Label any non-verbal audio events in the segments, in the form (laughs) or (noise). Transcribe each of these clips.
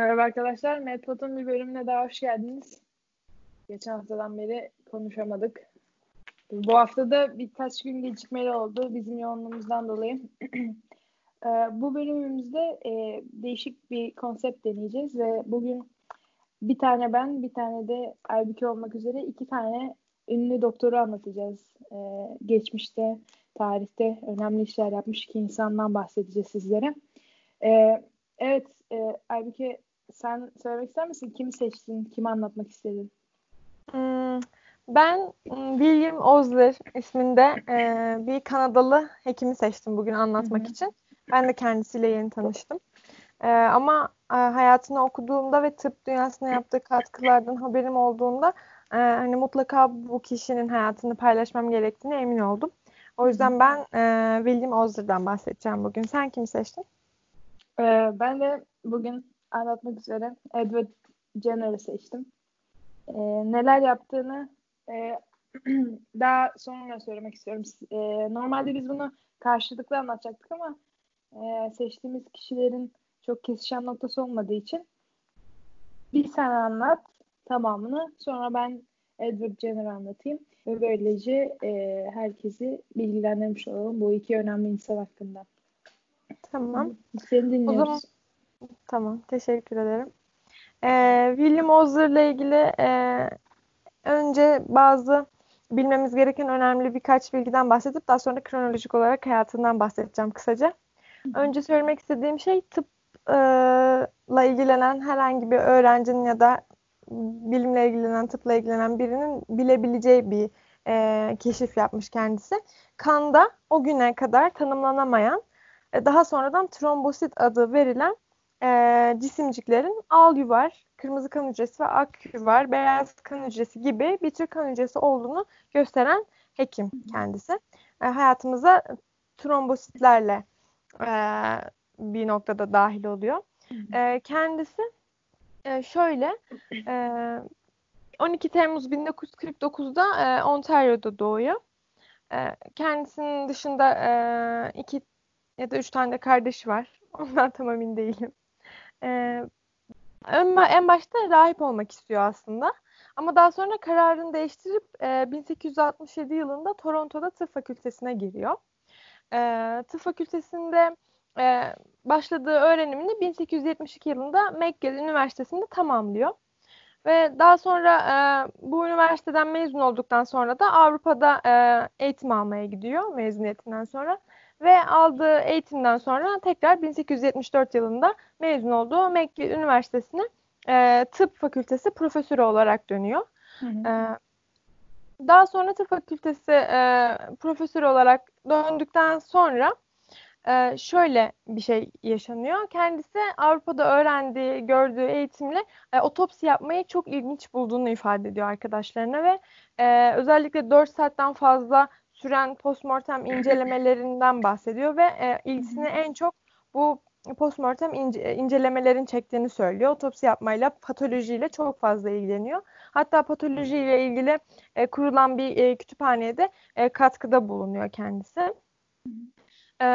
Merhaba arkadaşlar. Medpod'un bir bölümüne daha hoş geldiniz. Geçen haftadan beri konuşamadık. Bu hafta da birkaç gün gecikmeli oldu bizim yoğunluğumuzdan dolayı. (clears throat) Ee, bu bölümümüzde e, değişik bir konsept deneyeceğiz ve bugün bir tane ben, bir tane de Aybüke olmak üzere iki tane ünlü doktoru anlatacağız. Ee, geçmişte, tarihte önemli işler yapmış iki insandan bahsedeceğiz sizlere. Ee, evet, e, Aybüke sen söylemek ister misin? Kimi seçtin? Kimi anlatmak istedin? Hmm, ben hmm, William Osler isminde e, bir Kanadalı hekimi seçtim bugün anlatmak Hı-hı. için. Ben de kendisiyle yeni tanıştım. E, ama e, hayatını okuduğumda ve tıp dünyasına yaptığı katkılardan haberim olduğunda e, hani mutlaka bu kişinin hayatını paylaşmam gerektiğine emin oldum. O yüzden ben e, William Osler'dan bahsedeceğim bugün. Sen kimi seçtin? Ee, ben de bugün anlatmak üzere Edward Jenner'ı seçtim. Ee, neler yaptığını e, (clears throat) daha sonra söylemek istiyorum. E, normalde biz bunu karşılıklı anlatacaktık ama e, seçtiğimiz kişilerin çok kesişen noktası olmadığı için bir sen anlat tamamını sonra ben Edward Jenner anlatayım ve böylece e, herkesi bilgilendirmiş olalım bu iki önemli insan hakkında. Tamam. Seni dinliyoruz. O zaman, tamam. Teşekkür ederim. Ee, William Osler ilgili e, önce bazı bilmemiz gereken önemli birkaç bilgiden bahsedip daha sonra kronolojik olarak hayatından bahsedeceğim kısaca. Önce söylemek istediğim şey tıpla ilgilenen herhangi bir öğrencinin ya da bilimle ilgilenen, tıpla ilgilenen birinin bilebileceği bir e, keşif yapmış kendisi. Kanda o güne kadar tanımlanamayan e, daha sonradan trombosit adı verilen e, cisimciklerin al yuvar, kırmızı kan hücresi ve ak yuvar, beyaz kan hücresi gibi bir tür kan hücresi olduğunu gösteren hekim kendisi. E, hayatımıza trombositlerle e, bir noktada dahil oluyor. E, kendisi e, şöyle e, 12 Temmuz 1949'da e, Ontario'da doğuyor. E, kendisinin dışında e, iki ya da üç tane de kardeşi var. (laughs) Ondan tam emin değilim. Ee, en başta rahip olmak istiyor aslında. Ama daha sonra kararını değiştirip e, 1867 yılında Toronto'da tıp fakültesine giriyor. E, tıp fakültesinde e, başladığı öğrenimini 1872 yılında McGill Üniversitesi'nde tamamlıyor. Ve daha sonra e, bu üniversiteden mezun olduktan sonra da Avrupa'da e, eğitim almaya gidiyor mezuniyetinden sonra. Ve aldığı eğitimden sonra tekrar 1874 yılında mezun olduğu McGill Üniversitesi'ne e, tıp fakültesi profesörü olarak dönüyor. Hı hı. E, daha sonra tıp fakültesi e, profesörü olarak döndükten sonra e, şöyle bir şey yaşanıyor. Kendisi Avrupa'da öğrendiği, gördüğü eğitimle e, otopsi yapmayı çok ilginç bulduğunu ifade ediyor arkadaşlarına ve e, özellikle 4 saatten fazla süren postmortem incelemelerinden bahsediyor ve e, ilgisini en çok bu postmortem ince, incelemelerin çektiğini söylüyor. Otopsi yapmayla, patolojiyle çok fazla ilgileniyor. Hatta patolojiyle ilgili e, kurulan bir e, kütüphaneye de e, katkıda bulunuyor kendisi. E,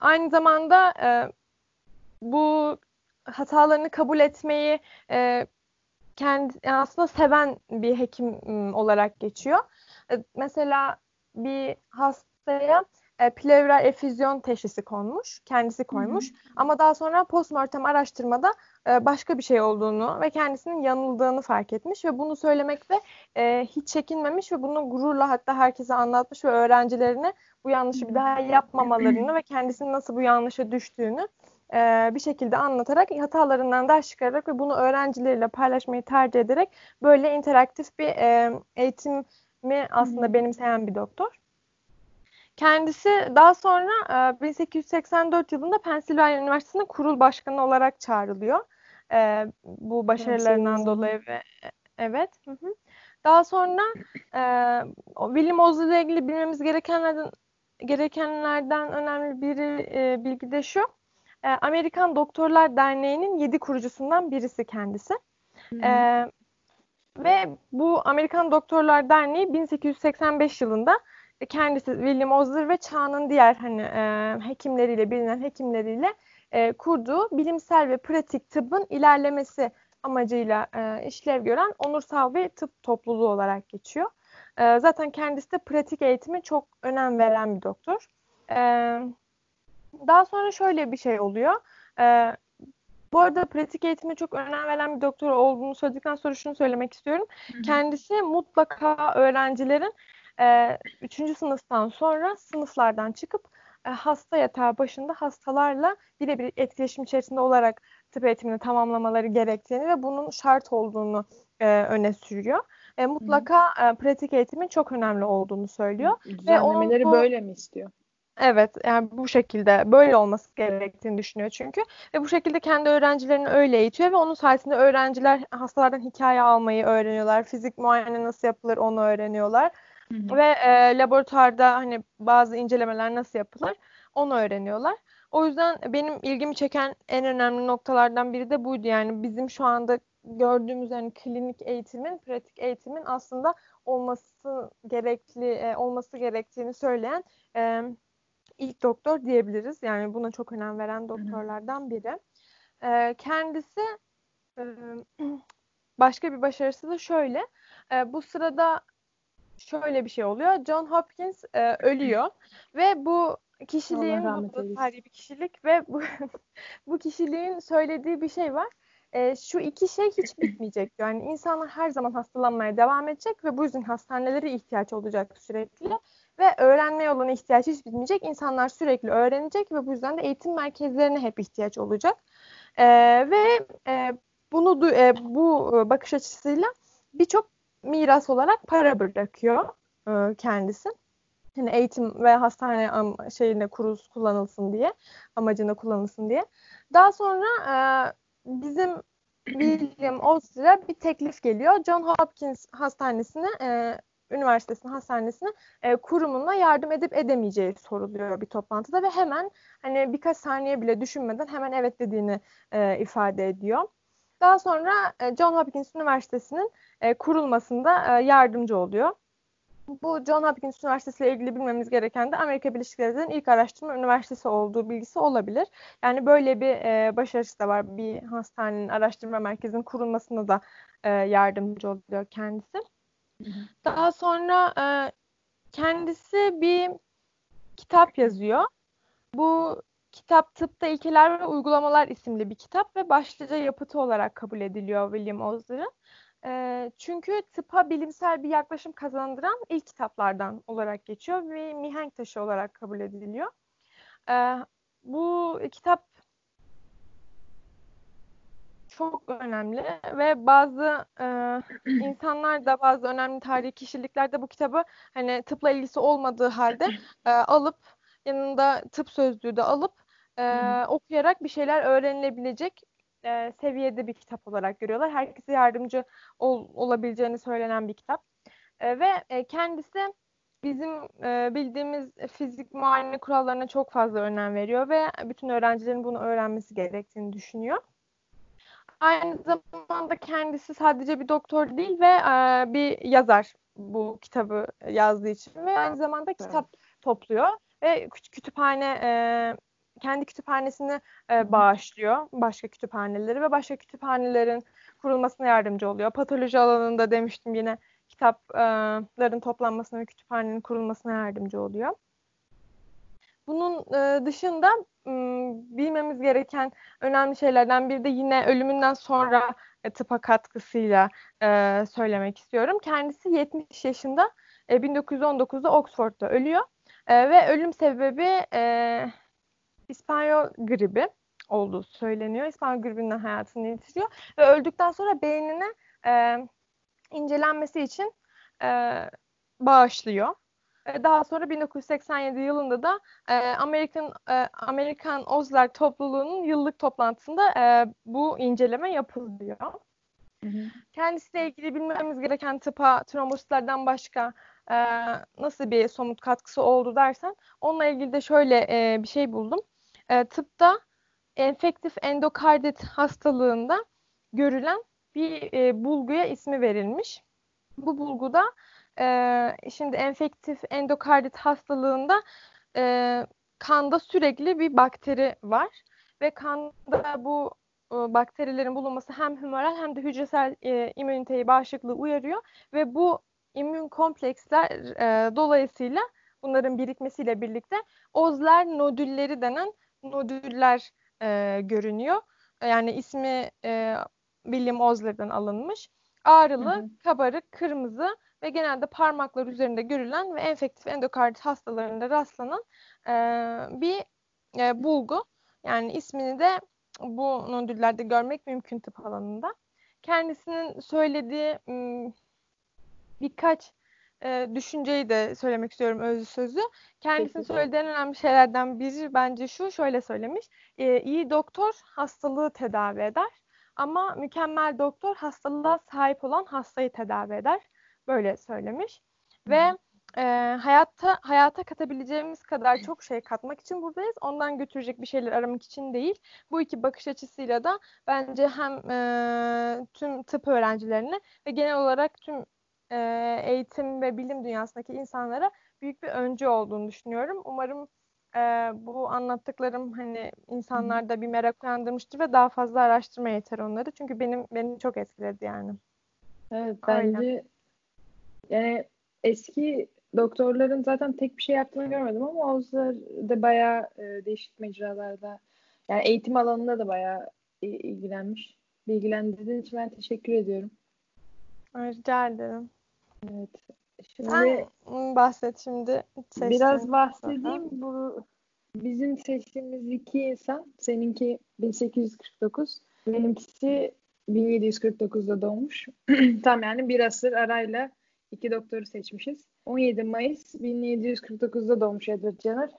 aynı zamanda e, bu hatalarını kabul etmeyi e, kendi aslında seven bir hekim olarak geçiyor. E, mesela bir hastaya e, plevral efüzyon teşhisi konmuş. Kendisi koymuş. Hı hı. Ama daha sonra postmortem araştırmada e, başka bir şey olduğunu ve kendisinin yanıldığını fark etmiş ve bunu söylemekte e, hiç çekinmemiş ve bunu gururla hatta herkese anlatmış ve öğrencilerine bu yanlışı bir daha yapmamalarını ve kendisinin nasıl bu yanlışa düştüğünü e, bir şekilde anlatarak hatalarından ders çıkararak ve bunu öğrencileriyle paylaşmayı tercih ederek böyle interaktif bir e, eğitim mi aslında benimseyen bir doktor. Kendisi daha sonra 1884 yılında Pennsylvania Üniversitesi'nde kurul başkanı olarak çağrılıyor. Bu başarılarından dolayı ve evet. Daha sonra William Owsley ile ilgili bilmemiz gerekenlerden gerekenlerden önemli bir bilgi de şu. Amerikan Doktorlar Derneği'nin yedi kurucusundan birisi kendisi. Hı ve bu Amerikan Doktorlar Derneği 1885 yılında kendisi William Osler ve çağının diğer hani e, hekimleriyle bilinen hekimleriyle e, kurduğu bilimsel ve pratik tıbbın ilerlemesi amacıyla e, işlev gören onursal bir tıp topluluğu olarak geçiyor. E, zaten kendisi de pratik eğitimi çok önem veren bir doktor. E, daha sonra şöyle bir şey oluyor. E, bu arada pratik eğitime çok önem veren bir doktor olduğunu söyledikten sonra şunu söylemek istiyorum. Hı hı. Kendisi mutlaka öğrencilerin e, üçüncü sınıftan sonra sınıflardan çıkıp e, hasta yatağı başında hastalarla birebir etkileşim içerisinde olarak tıp eğitimini tamamlamaları gerektiğini ve bunun şart olduğunu e, öne sürüyor. E, mutlaka e, pratik eğitimin çok önemli olduğunu söylüyor. Düzenlemeleri ve bu, böyle mi istiyor? Evet, yani bu şekilde böyle olması gerektiğini düşünüyor çünkü ve bu şekilde kendi öğrencilerini öyle eğitiyor ve onun sayesinde öğrenciler hastalardan hikaye almayı öğreniyorlar, fizik muayene nasıl yapılır onu öğreniyorlar hı hı. ve e, laboratuvarda hani bazı incelemeler nasıl yapılır onu öğreniyorlar. O yüzden benim ilgimi çeken en önemli noktalardan biri de buydu. Yani bizim şu anda gördüğümüz yani klinik eğitimin, pratik eğitimin aslında olması gerekli e, olması gerektiğini söyleyen e, ilk doktor diyebiliriz. Yani buna çok önem veren doktorlardan biri. E, kendisi e, (clears throat) başka bir başarısı da şöyle. E, bu sırada şöyle bir şey oluyor. John Hopkins e, ölüyor (clears throat) ve bu kişiliğin bu tarihi bir kişilik ve bu, (laughs) bu kişiliğin söylediği bir şey var. E, şu iki şey hiç (clears throat) bitmeyecek. Yani insanlar her zaman hastalanmaya devam edecek ve bu yüzden hastanelere ihtiyaç olacak sürekli ve öğrenmeye olan ihtiyaç hiç bitmeyecek. İnsanlar sürekli öğrenecek ve bu yüzden de eğitim merkezlerine hep ihtiyaç olacak. E, ve e, bunu e, bu bakış açısıyla birçok miras olarak para bırakıyor e, kendisi. Yani eğitim ve hastane şeyine kuruz kullanılsın diye, amacına kullanılsın diye. Daha sonra e, bizim William Osler'a bir teklif geliyor. John Hopkins Hastanesi'ne e, üniversitesinin hastanesine e, kurumuna yardım edip edemeyeceği soruluyor bir toplantıda ve hemen hani birkaç saniye bile düşünmeden hemen evet dediğini e, ifade ediyor. Daha sonra e, John Hopkins Üniversitesi'nin e, kurulmasında e, yardımcı oluyor. Bu John Hopkins Üniversitesi ile ilgili bilmemiz gereken de Amerika Birleşik Devletleri'nin ilk araştırma üniversitesi olduğu bilgisi olabilir. Yani böyle bir e, başarısı da var. Bir hastanenin araştırma merkezinin kurulmasına da e, yardımcı oluyor kendisi. (laughs) Daha sonra e, kendisi bir kitap yazıyor. Bu kitap Tıpta İlkeler ve Uygulamalar isimli bir kitap ve başlıca yapıtı olarak kabul ediliyor William Osler'ın. E, çünkü tıpa bilimsel bir yaklaşım kazandıran ilk kitaplardan olarak geçiyor ve mihenk taşı olarak kabul ediliyor. E, bu kitap çok önemli ve bazı e, (clears throat) insanlar da bazı önemli tarihi kişilikler de bu kitabı hani tıpla ilgisi olmadığı halde (clears throat) e, alıp yanında tıp sözlüğü de alıp e, okuyarak bir şeyler öğrenilebilecek e, seviyede bir kitap olarak görüyorlar. Herkese yardımcı ol, olabileceğini söylenen bir kitap. E, ve e, kendisi bizim e, bildiğimiz fizik muayene kurallarına çok fazla önem veriyor ve bütün öğrencilerin bunu öğrenmesi gerektiğini düşünüyor. Aynı zamanda kendisi sadece bir doktor değil ve e, bir yazar bu kitabı yazdığı için ve aynı zamanda kitap topluyor ve kütüphane e, kendi kütüphanesini e, bağışlıyor başka kütüphaneleri ve başka kütüphanelerin kurulmasına yardımcı oluyor. Patoloji alanında demiştim yine kitapların toplanmasına ve kütüphanenin kurulmasına yardımcı oluyor. Bunun e, dışında bilmemiz gereken önemli şeylerden biri de yine ölümünden sonra e, tıpa katkısıyla e, söylemek istiyorum. Kendisi 70 yaşında e, 1919'da Oxford'da ölüyor e, ve ölüm sebebi e, İspanyol gribi olduğu söyleniyor. İspanyol gribinden hayatını yitiriyor ve öldükten sonra beynine e, incelenmesi için e, bağışlıyor. Daha sonra 1987 yılında da e, Amerikan e, Amerikan Ozlar topluluğunun yıllık toplantısında e, bu inceleme yapılıyor. Hı hı. Kendisiyle ilgili bilmemiz gereken tıpa trombositlerden başka e, nasıl bir somut katkısı oldu dersen onunla ilgili de şöyle e, bir şey buldum. E, tıpta enfektif endokardit hastalığında görülen bir e, bulguya ismi verilmiş. Bu bulguda e, şimdi enfektif endokardit hastalığında e, kanda sürekli bir bakteri var ve kanda bu e, bakterilerin bulunması hem hümoral hem de hücresel e, immüniteyi, bağışıklığı uyarıyor ve bu immün kompleksler e, dolayısıyla bunların birikmesiyle birlikte ozler nodülleri denen nodüller e, görünüyor. Yani ismi e, William Osler'dan alınmış. Ağrılı, hı hı. kabarık, kırmızı ve genelde parmaklar üzerinde görülen ve enfektif endokardit hastalarında rastlanan e, bir e, bulgu. Yani ismini de bu nodüllerde görmek mümkün tıp alanında. Kendisinin söylediği birkaç e, düşünceyi de söylemek istiyorum özlü sözü. Kendisinin söylediği en önemli şeylerden biri bence şu, şöyle söylemiş. E, iyi doktor hastalığı tedavi eder ama mükemmel doktor hastalığa sahip olan hastayı tedavi eder. Böyle söylemiş. Ve e, hayatta hayata katabileceğimiz kadar çok şey katmak için buradayız. Ondan götürecek bir şeyler aramak için değil. Bu iki bakış açısıyla da bence hem e, tüm tıp öğrencilerine ve genel olarak tüm e, eğitim ve bilim dünyasındaki insanlara büyük bir öncü olduğunu düşünüyorum. Umarım e, bu anlattıklarım hani insanlarda bir merak uyandırmıştır ve daha fazla araştırma yeter onları. Çünkü benim beni çok etkiledi yani. Evet bence Aynen. Yani eski doktorların zaten tek bir şey yaptığını görmedim ama Oğuzlar da bayağı e, değişik mecralarda yani eğitim alanında da bayağı ilgilenmiş. Bilgilendirdiğin için ben teşekkür ediyorum. Rica ederim. Evet. Şimdi Sen bahset şimdi. Seçtim. Biraz bahsedeyim. Bu bizim seçtiğimiz iki insan. Seninki 1849. Benimkisi 1749'da doğmuş. (clears throat) Tam yani bir asır arayla iki doktoru seçmişiz. 17 Mayıs 1749'da doğmuş Edward Jenner.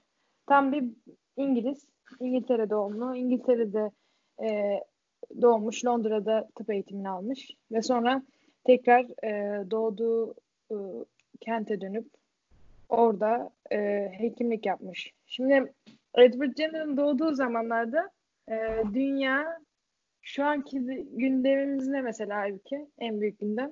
Tam bir İngiliz. İngiltere doğumlu. İngiltere'de e, doğmuş. Londra'da tıp eğitimini almış. Ve sonra tekrar e, doğduğu e, kente dönüp orada e, hekimlik yapmış. Şimdi Edward Jenner'ın doğduğu zamanlarda e, dünya şu anki gündemimiz ne mesela ülke? En büyük gündem?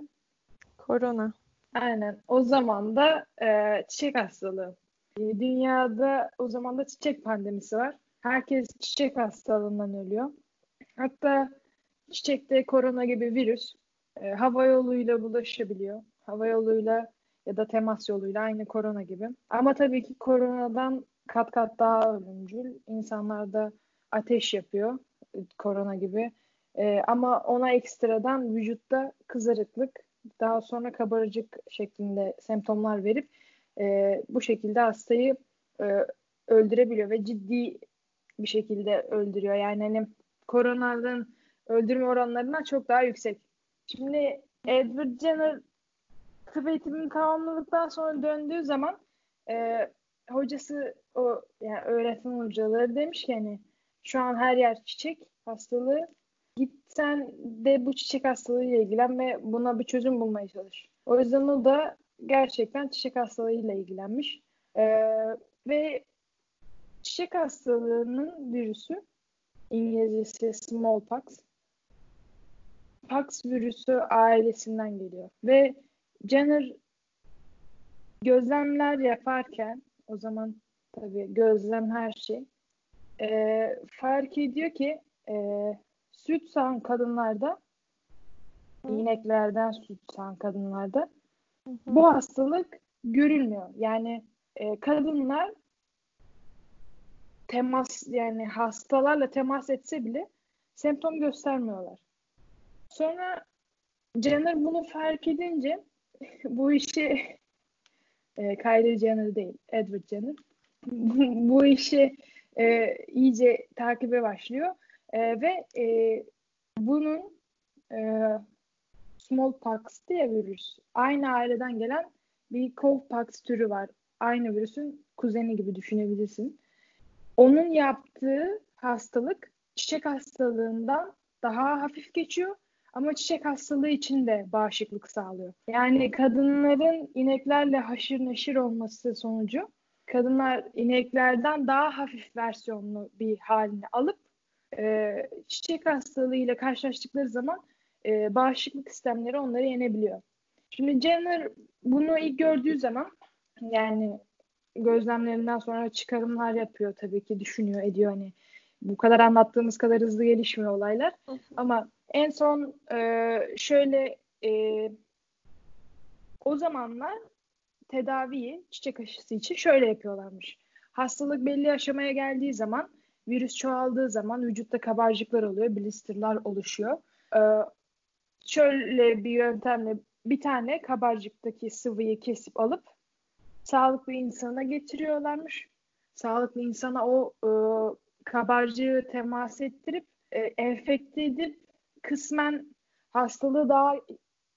Korona. Aynen. O zaman da e, çiçek hastalığı. E, dünyada o zaman da çiçek pandemisi var. Herkes çiçek hastalığından ölüyor. Hatta çiçekte korona gibi virüs e, hava yoluyla bulaşabiliyor. Hava yoluyla ya da temas yoluyla aynı korona gibi. Ama tabii ki koronadan kat kat daha ölümcül. İnsanlarda ateş yapıyor korona gibi. E, ama ona ekstradan vücutta kızarıklık, daha sonra kabarıcık şeklinde semptomlar verip e, bu şekilde hastayı e, öldürebiliyor ve ciddi bir şekilde öldürüyor. Yani hani koronadan öldürme oranlarından çok daha yüksek. Şimdi Edward Jenner tıp eğitimini tamamladıktan sonra döndüğü zaman e, hocası o yani öğretmen hocaları demiş ki hani şu an her yer çiçek hastalığı git sen de bu çiçek hastalığıyla ilgilen ve buna bir çözüm bulmaya çalış. O yüzden o da gerçekten çiçek hastalığıyla ilgilenmiş. Ee, ve çiçek hastalığının virüsü İngilizcesi smallpox Pax virüsü ailesinden geliyor. Ve Jenner gözlemler yaparken o zaman tabii gözlem her şey e, fark ediyor ki e, süt sağan kadınlarda ineklerden süt sağan kadınlarda Hı hı. bu hastalık görülmüyor. Yani e, kadınlar temas yani hastalarla temas etse bile semptom göstermiyorlar. Sonra Jenner bunu fark edince (laughs) bu işi e, Kylie Jenner değil, Edward Jenner (laughs) bu, işi e, iyice takibe başlıyor e, ve e, bunun e, smallpox diye virüs aynı aileden gelen bir cowpox türü var. Aynı virüsün kuzeni gibi düşünebilirsin. Onun yaptığı hastalık çiçek hastalığından daha hafif geçiyor ama çiçek hastalığı için de bağışıklık sağlıyor. Yani kadınların ineklerle haşır neşir olması sonucu kadınlar ineklerden daha hafif versiyonlu bir halini alıp e, çiçek hastalığıyla karşılaştıkları zaman e, bağışıklık sistemleri onları yenebiliyor. Şimdi Jenner bunu ilk gördüğü zaman yani gözlemlerinden sonra çıkarımlar yapıyor tabii ki düşünüyor ediyor hani bu kadar anlattığımız kadar hızlı gelişmiyor olaylar. Ama en son e, şöyle e, o zamanlar tedaviyi çiçek aşısı için şöyle yapıyorlarmış. Hastalık belli aşamaya geldiği zaman virüs çoğaldığı zaman vücutta kabarcıklar oluyor, blisterlar oluşuyor. Ee, şöyle bir yöntemle bir tane kabarcıktaki sıvıyı kesip alıp sağlıklı insana getiriyorlarmış. Sağlıklı insana o e, kabarcığı temas ettirip e, enfekte edip kısmen hastalığı daha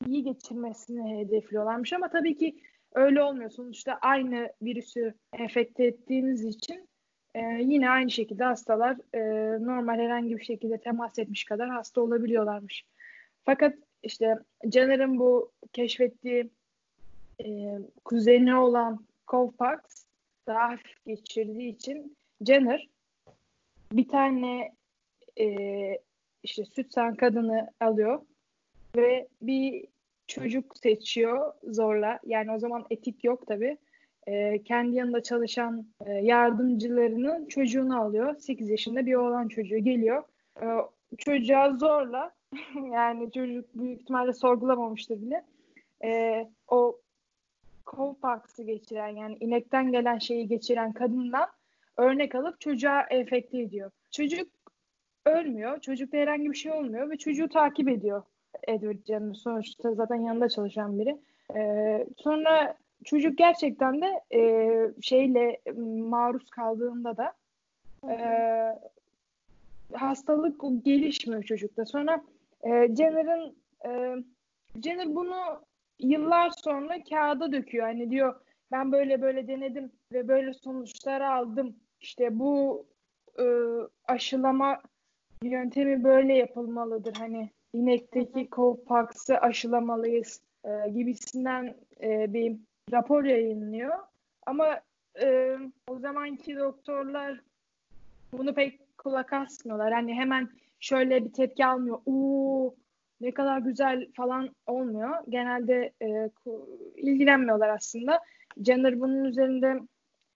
iyi geçirmesini hedefliyorlarmış ama tabii ki öyle olmuyor. Sonuçta aynı virüsü enfekte ettiğiniz için e, yine aynı şekilde hastalar e, normal herhangi bir şekilde temas etmiş kadar hasta olabiliyorlarmış. Fakat işte Jenner'ın bu keşfettiği e, kuzeni olan Cowpox daha hafif geçirdiği için Jenner bir tane e, işte süt sen kadını alıyor ve bir çocuk seçiyor zorla. Yani o zaman etik yok tabi. E, kendi yanında çalışan e, yardımcılarının çocuğunu alıyor. 8 yaşında bir oğlan çocuğu geliyor. E, çocuğa zorla (laughs) yani çocuk büyük ihtimalle sorgulamamıştır bile. E, o Cowpox'ı geçiren yani inekten gelen şeyi geçiren kadından örnek alıp çocuğa enfekte ediyor. Çocuk ölmüyor. Çocukta herhangi bir şey olmuyor ve çocuğu takip ediyor Edward Jenner. Sonuçta zaten yanında çalışan biri. Ee, sonra çocuk gerçekten de e, şeyle maruz kaldığında da e, hastalık gelişmiyor çocukta. Sonra e, Jenner'ın e, Jenner bunu yıllar sonra kağıda döküyor. Hani diyor ben böyle böyle denedim ve böyle sonuçlar aldım. İşte bu e, aşılama yöntemi böyle yapılmalıdır. Hani inekteki Cowpox'ı aşılamalıyız e, gibisinden e, bir rapor yayınlıyor. Ama e, o zamanki doktorlar bunu pek kulak asmıyorlar. Hani hemen şöyle bir tepki almıyor. Oo ne kadar güzel falan olmuyor. Genelde e, ilgilenmiyorlar aslında. Jenner bunun üzerinde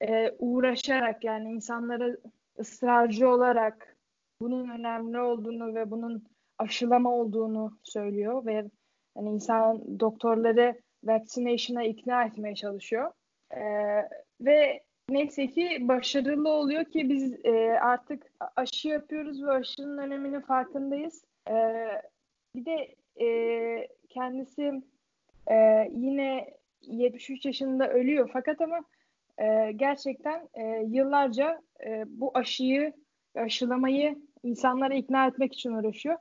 e, uğraşarak yani insanlara ısrarcı olarak bunun önemli olduğunu ve bunun aşılama olduğunu söylüyor ve hani insan doktorları vaccination'a ikna etmeye çalışıyor. Ee, ve neyse ki başarılı oluyor ki biz e, artık aşı yapıyoruz ve aşının öneminin farkındayız. Ee, bir de e, kendisi e, yine 73 yaşında ölüyor fakat ama e, gerçekten e, yıllarca e, bu aşıyı aşılamayı insanlara ikna etmek için uğraşıyor.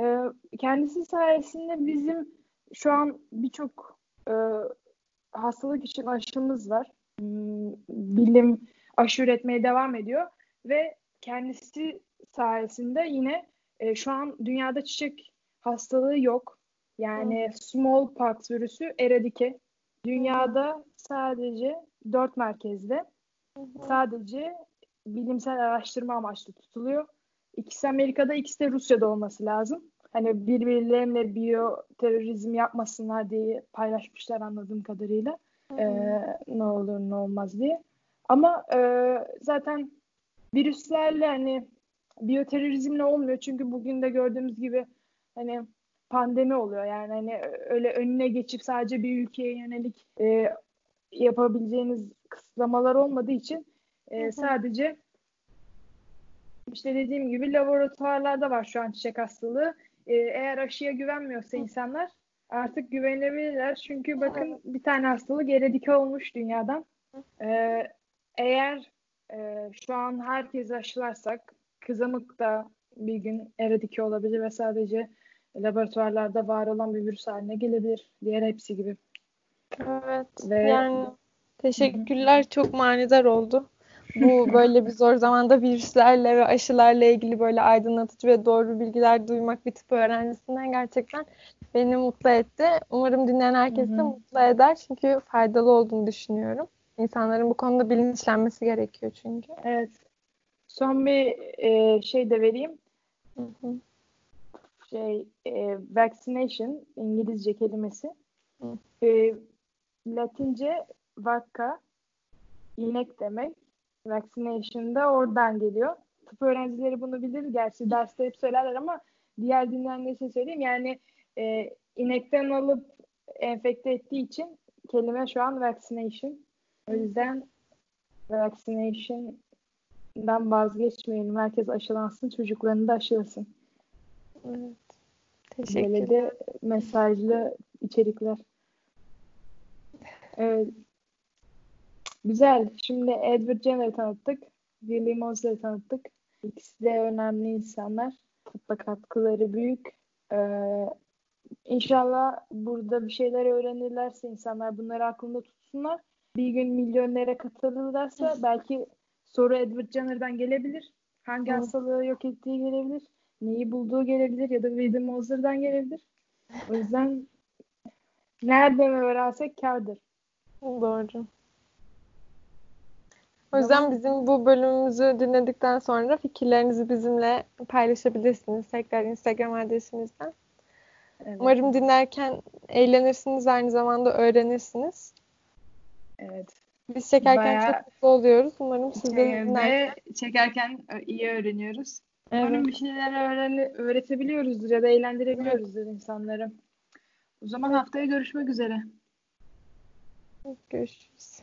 E, kendisi sayesinde bizim şu an birçok e, hastalık için aşımız var. Hmm, bilim aşı üretmeye devam ediyor ve kendisi sayesinde yine e, şu an dünyada çiçek hastalığı yok. Yani smallpox virüsü eradike. Dünyada sadece dört merkezde sadece bilimsel araştırma amaçlı tutuluyor. İkisi Amerika'da, ikisi de Rusya'da olması lazım. Hani birbirlerine biyo terörizm yapmasınlar diye paylaşmışlar anladığım kadarıyla. Ee, ne olur ne olmaz diye. Ama e, zaten virüslerle hani biyoterörizmle olmuyor. Çünkü bugün de gördüğümüz gibi hani pandemi oluyor. Yani hani öyle önüne geçip sadece bir ülkeye yönelik e, yapabileceğiniz kısıtlamalar olmadığı için e, sadece işte dediğim gibi laboratuvarlarda var şu an çiçek hastalığı. Ee, eğer aşıya güvenmiyorsa insanlar artık güvenebilirler. Çünkü bakın bir tane hastalık eradike olmuş dünyadan. Ee, eğer e, şu an herkes aşılarsak kızamık da bir gün eradike olabilir ve sadece laboratuvarlarda var olan bir virüs haline gelebilir. Diğer hepsi gibi. Evet. Ve... Yani teşekkürler. Çok manidar oldu bu böyle bir zor zamanda virüslerle ve aşılarla ilgili böyle aydınlatıcı ve doğru bilgiler duymak bir tıp öğrencisinden gerçekten beni mutlu etti. Umarım dinleyen herkesi de mutlu eder çünkü faydalı olduğunu düşünüyorum. İnsanların bu konuda bilinçlenmesi gerekiyor çünkü. Evet. Son bir e, şey de vereyim. Şey, e, vaccination İngilizce kelimesi. E, Latince vacca inek demek. Vaccination da oradan geliyor. tıp öğrencileri bunu bilir. Gerçi derste hep söylerler ama diğer dinleyenler için söyleyeyim. Yani e, inekten alıp enfekte ettiği için kelime şu an vaccination. O yüzden vaccination'dan vazgeçmeyelim. Herkes aşılansın. Çocuklarını da aşılasın. Evet. Teşekkür Böyle de mesajlı içerikler. Evet. Güzel. Şimdi Edward Jenner'ı tanıttık. William Ozer'ı tanıttık. İkisi de önemli insanlar. Tıbba katkıları büyük. Ee, inşallah burada bir şeyler öğrenirlerse insanlar bunları aklında tutsunlar. Bir gün milyonlara katılırlarsa belki soru Edward Jenner'dan gelebilir. Hangi Evet. hastalığı yok ettiği gelebilir. Neyi bulduğu gelebilir ya da William Ozer'dan gelebilir. O yüzden nereden öğrensek kârdır. Doğru. O yüzden bizim bu bölümümüzü dinledikten sonra fikirlerinizi bizimle paylaşabilirsiniz. Tekrar Instagram adresimizden. Evet. Umarım dinlerken eğlenirsiniz, aynı zamanda öğrenirsiniz. Evet. Biz çekerken Bayağı- çok mutlu oluyoruz. Umarım siz de dinlerken. çekerken ö- iyi öğreniyoruz. Umarım Evet. bir şeyler öğren öğretebiliyoruzdur ya da eğlendirebiliyoruzdur insanları. O zaman haftaya görüşmek üzere. Görüşürüz.